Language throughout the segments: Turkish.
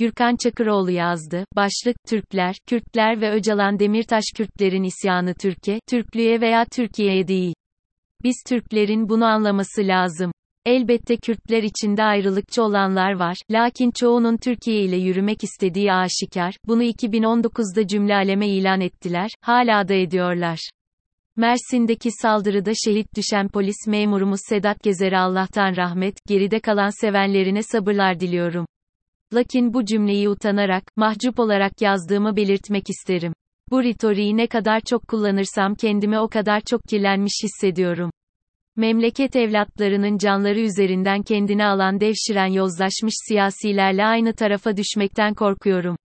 Gürkan Çakıroğlu yazdı. Başlık, Türkler, Kürtler ve Öcalan Demirtaş Kürtlerin isyanı Türkiye, Türklüğe veya Türkiye'ye değil. Biz Türklerin bunu anlaması lazım. Elbette Kürtler içinde ayrılıkçı olanlar var, lakin çoğunun Türkiye ile yürümek istediği aşikar, bunu 2019'da cümle aleme ilan ettiler, hala da ediyorlar. Mersin'deki saldırıda şehit düşen polis memurumuz Sedat Gezer'e Allah'tan rahmet, geride kalan sevenlerine sabırlar diliyorum. Lakin bu cümleyi utanarak, mahcup olarak yazdığımı belirtmek isterim. Bu ritoriği ne kadar çok kullanırsam kendimi o kadar çok kirlenmiş hissediyorum. Memleket evlatlarının canları üzerinden kendini alan devşiren yozlaşmış siyasilerle aynı tarafa düşmekten korkuyorum.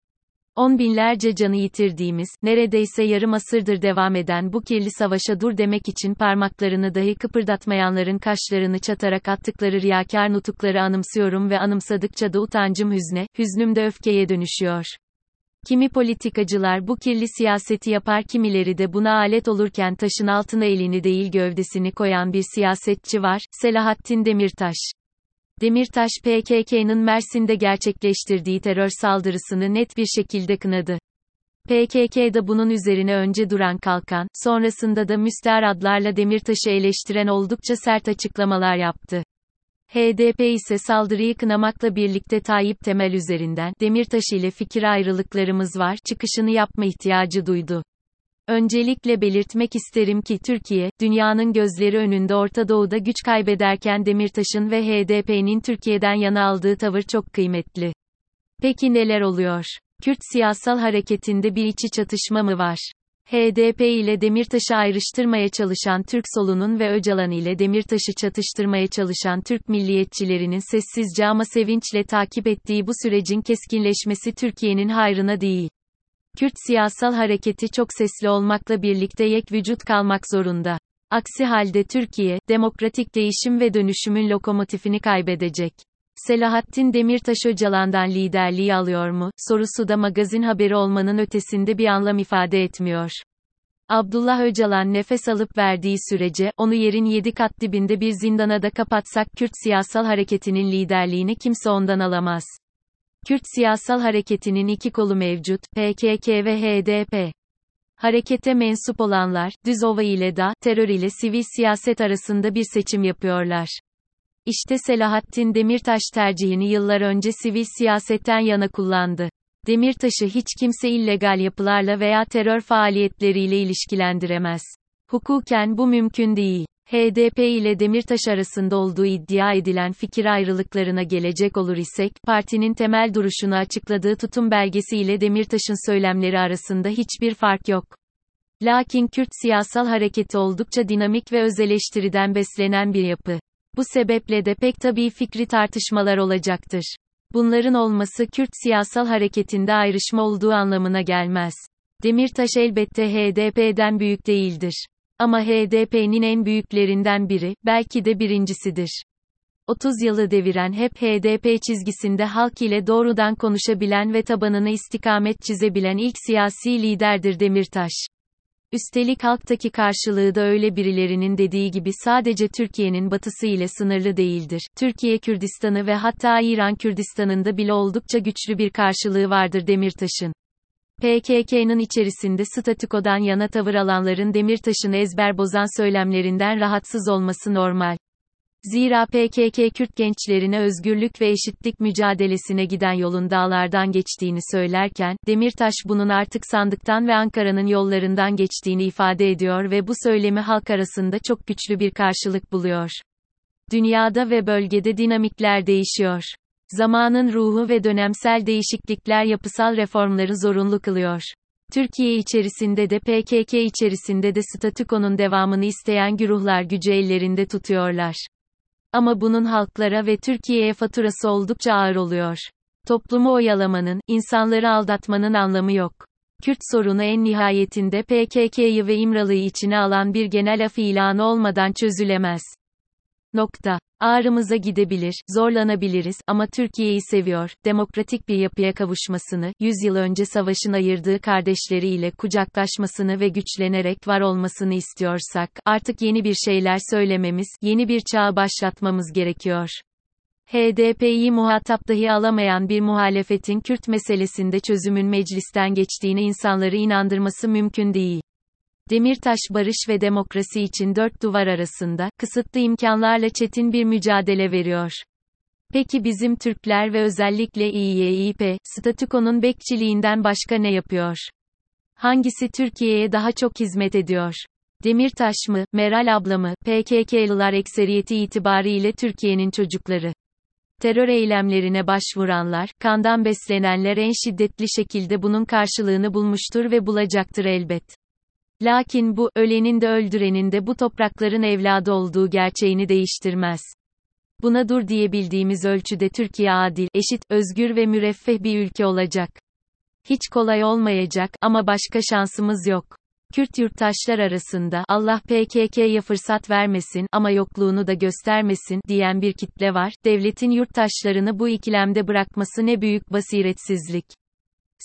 On binlerce canı yitirdiğimiz, neredeyse yarım asırdır devam eden bu kirli savaşa dur demek için parmaklarını dahi kıpırdatmayanların kaşlarını çatarak attıkları riyakar nutukları anımsıyorum ve anımsadıkça da utancım hüzne, hüznüm de öfkeye dönüşüyor. Kimi politikacılar bu kirli siyaseti yapar kimileri de buna alet olurken taşın altına elini değil gövdesini koyan bir siyasetçi var, Selahattin Demirtaş. Demirtaş PKK'nın Mersin'de gerçekleştirdiği terör saldırısını net bir şekilde kınadı. PKK'da bunun üzerine önce duran kalkan, sonrasında da müstehar adlarla Demirtaş'ı eleştiren oldukça sert açıklamalar yaptı. HDP ise saldırıyı kınamakla birlikte Tayyip Temel üzerinden, Demirtaş ile fikir ayrılıklarımız var, çıkışını yapma ihtiyacı duydu. Öncelikle belirtmek isterim ki Türkiye, dünyanın gözleri önünde Orta Doğu'da güç kaybederken Demirtaş'ın ve HDP'nin Türkiye'den yana aldığı tavır çok kıymetli. Peki neler oluyor? Kürt siyasal hareketinde bir içi çatışma mı var? HDP ile Demirtaş'ı ayrıştırmaya çalışan Türk solunun ve Öcalan ile Demirtaş'ı çatıştırmaya çalışan Türk milliyetçilerinin sessizce ama sevinçle takip ettiği bu sürecin keskinleşmesi Türkiye'nin hayrına değil. Kürt siyasal hareketi çok sesli olmakla birlikte yek vücut kalmak zorunda. Aksi halde Türkiye, demokratik değişim ve dönüşümün lokomotifini kaybedecek. Selahattin Demirtaş Öcalan'dan liderliği alıyor mu, sorusu da magazin haberi olmanın ötesinde bir anlam ifade etmiyor. Abdullah Öcalan nefes alıp verdiği sürece, onu yerin yedi kat dibinde bir zindana da kapatsak Kürt siyasal hareketinin liderliğini kimse ondan alamaz. Kürt siyasal hareketinin iki kolu mevcut, PKK ve HDP. Harekete mensup olanlar, Düzova ile da, terör ile sivil siyaset arasında bir seçim yapıyorlar. İşte Selahattin Demirtaş tercihini yıllar önce sivil siyasetten yana kullandı. Demirtaş'ı hiç kimse illegal yapılarla veya terör faaliyetleriyle ilişkilendiremez. Hukuken bu mümkün değil. HDP ile Demirtaş arasında olduğu iddia edilen fikir ayrılıklarına gelecek olur isek, partinin temel duruşunu açıkladığı tutum belgesi ile Demirtaş'ın söylemleri arasında hiçbir fark yok. Lakin Kürt siyasal hareketi oldukça dinamik ve öz eleştiriden beslenen bir yapı. Bu sebeple de pek tabii fikri tartışmalar olacaktır. Bunların olması Kürt siyasal hareketinde ayrışma olduğu anlamına gelmez. Demirtaş elbette HDP'den büyük değildir. Ama HDP'nin en büyüklerinden biri, belki de birincisidir. 30 yılı deviren hep HDP çizgisinde halk ile doğrudan konuşabilen ve tabanını istikamet çizebilen ilk siyasi liderdir Demirtaş. Üstelik halktaki karşılığı da öyle birilerinin dediği gibi sadece Türkiye'nin batısı ile sınırlı değildir. Türkiye Kürdistan'ı ve hatta İran Kürdistan'ında bile oldukça güçlü bir karşılığı vardır Demirtaş'ın. PKK'nın içerisinde statükodan yana tavır alanların Demirtaş'ın ezber bozan söylemlerinden rahatsız olması normal. Zira PKK Kürt gençlerine özgürlük ve eşitlik mücadelesine giden yolun dağlardan geçtiğini söylerken, Demirtaş bunun artık sandıktan ve Ankara'nın yollarından geçtiğini ifade ediyor ve bu söylemi halk arasında çok güçlü bir karşılık buluyor. Dünyada ve bölgede dinamikler değişiyor. Zamanın ruhu ve dönemsel değişiklikler yapısal reformları zorunlu kılıyor. Türkiye içerisinde de PKK içerisinde de statükonun devamını isteyen güruhlar gücü ellerinde tutuyorlar. Ama bunun halklara ve Türkiye'ye faturası oldukça ağır oluyor. Toplumu oyalamanın, insanları aldatmanın anlamı yok. Kürt sorunu en nihayetinde PKK'yı ve İmralı'yı içine alan bir genel af ilanı olmadan çözülemez. Nokta. Ağrımıza gidebilir, zorlanabiliriz ama Türkiye'yi seviyor, demokratik bir yapıya kavuşmasını, 100 yıl önce savaşın ayırdığı kardeşleriyle kucaklaşmasını ve güçlenerek var olmasını istiyorsak, artık yeni bir şeyler söylememiz, yeni bir çağı başlatmamız gerekiyor. HDP'yi muhatap dahi alamayan bir muhalefetin Kürt meselesinde çözümün meclisten geçtiğini insanları inandırması mümkün değil. Demirtaş barış ve demokrasi için dört duvar arasında, kısıtlı imkanlarla çetin bir mücadele veriyor. Peki bizim Türkler ve özellikle İYİP, statükonun bekçiliğinden başka ne yapıyor? Hangisi Türkiye'ye daha çok hizmet ediyor? Demirtaş mı, Meral abla mı, PKK'lılar ekseriyeti itibariyle Türkiye'nin çocukları. Terör eylemlerine başvuranlar, kandan beslenenler en şiddetli şekilde bunun karşılığını bulmuştur ve bulacaktır elbet. Lakin bu, ölenin de öldürenin de bu toprakların evladı olduğu gerçeğini değiştirmez. Buna dur diyebildiğimiz ölçüde Türkiye adil, eşit, özgür ve müreffeh bir ülke olacak. Hiç kolay olmayacak ama başka şansımız yok. Kürt yurttaşlar arasında Allah PKK'ya fırsat vermesin ama yokluğunu da göstermesin diyen bir kitle var. Devletin yurttaşlarını bu ikilemde bırakması ne büyük basiretsizlik.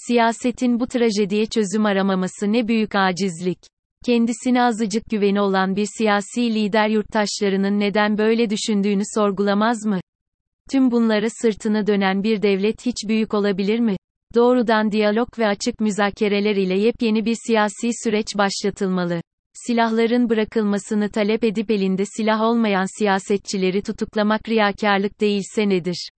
Siyasetin bu trajediye çözüm aramaması ne büyük acizlik. Kendisine azıcık güveni olan bir siyasi lider yurttaşlarının neden böyle düşündüğünü sorgulamaz mı? Tüm bunlara sırtını dönen bir devlet hiç büyük olabilir mi? Doğrudan diyalog ve açık müzakereler ile yepyeni bir siyasi süreç başlatılmalı. Silahların bırakılmasını talep edip elinde silah olmayan siyasetçileri tutuklamak riyakarlık değilse nedir?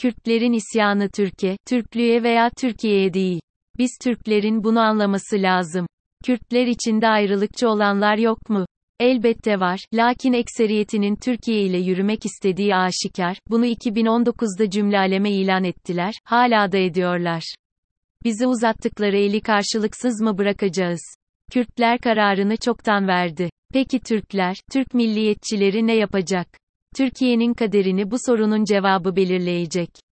Kürtlerin isyanı Türkiye, Türklüğe veya Türkiye'ye değil. Biz Türklerin bunu anlaması lazım. Kürtler içinde ayrılıkçı olanlar yok mu? Elbette var, lakin ekseriyetinin Türkiye ile yürümek istediği aşikar, bunu 2019'da cümle aleme ilan ettiler, hala da ediyorlar. Bize uzattıkları eli karşılıksız mı bırakacağız? Kürtler kararını çoktan verdi. Peki Türkler, Türk milliyetçileri ne yapacak? Türkiye'nin kaderini bu sorunun cevabı belirleyecek.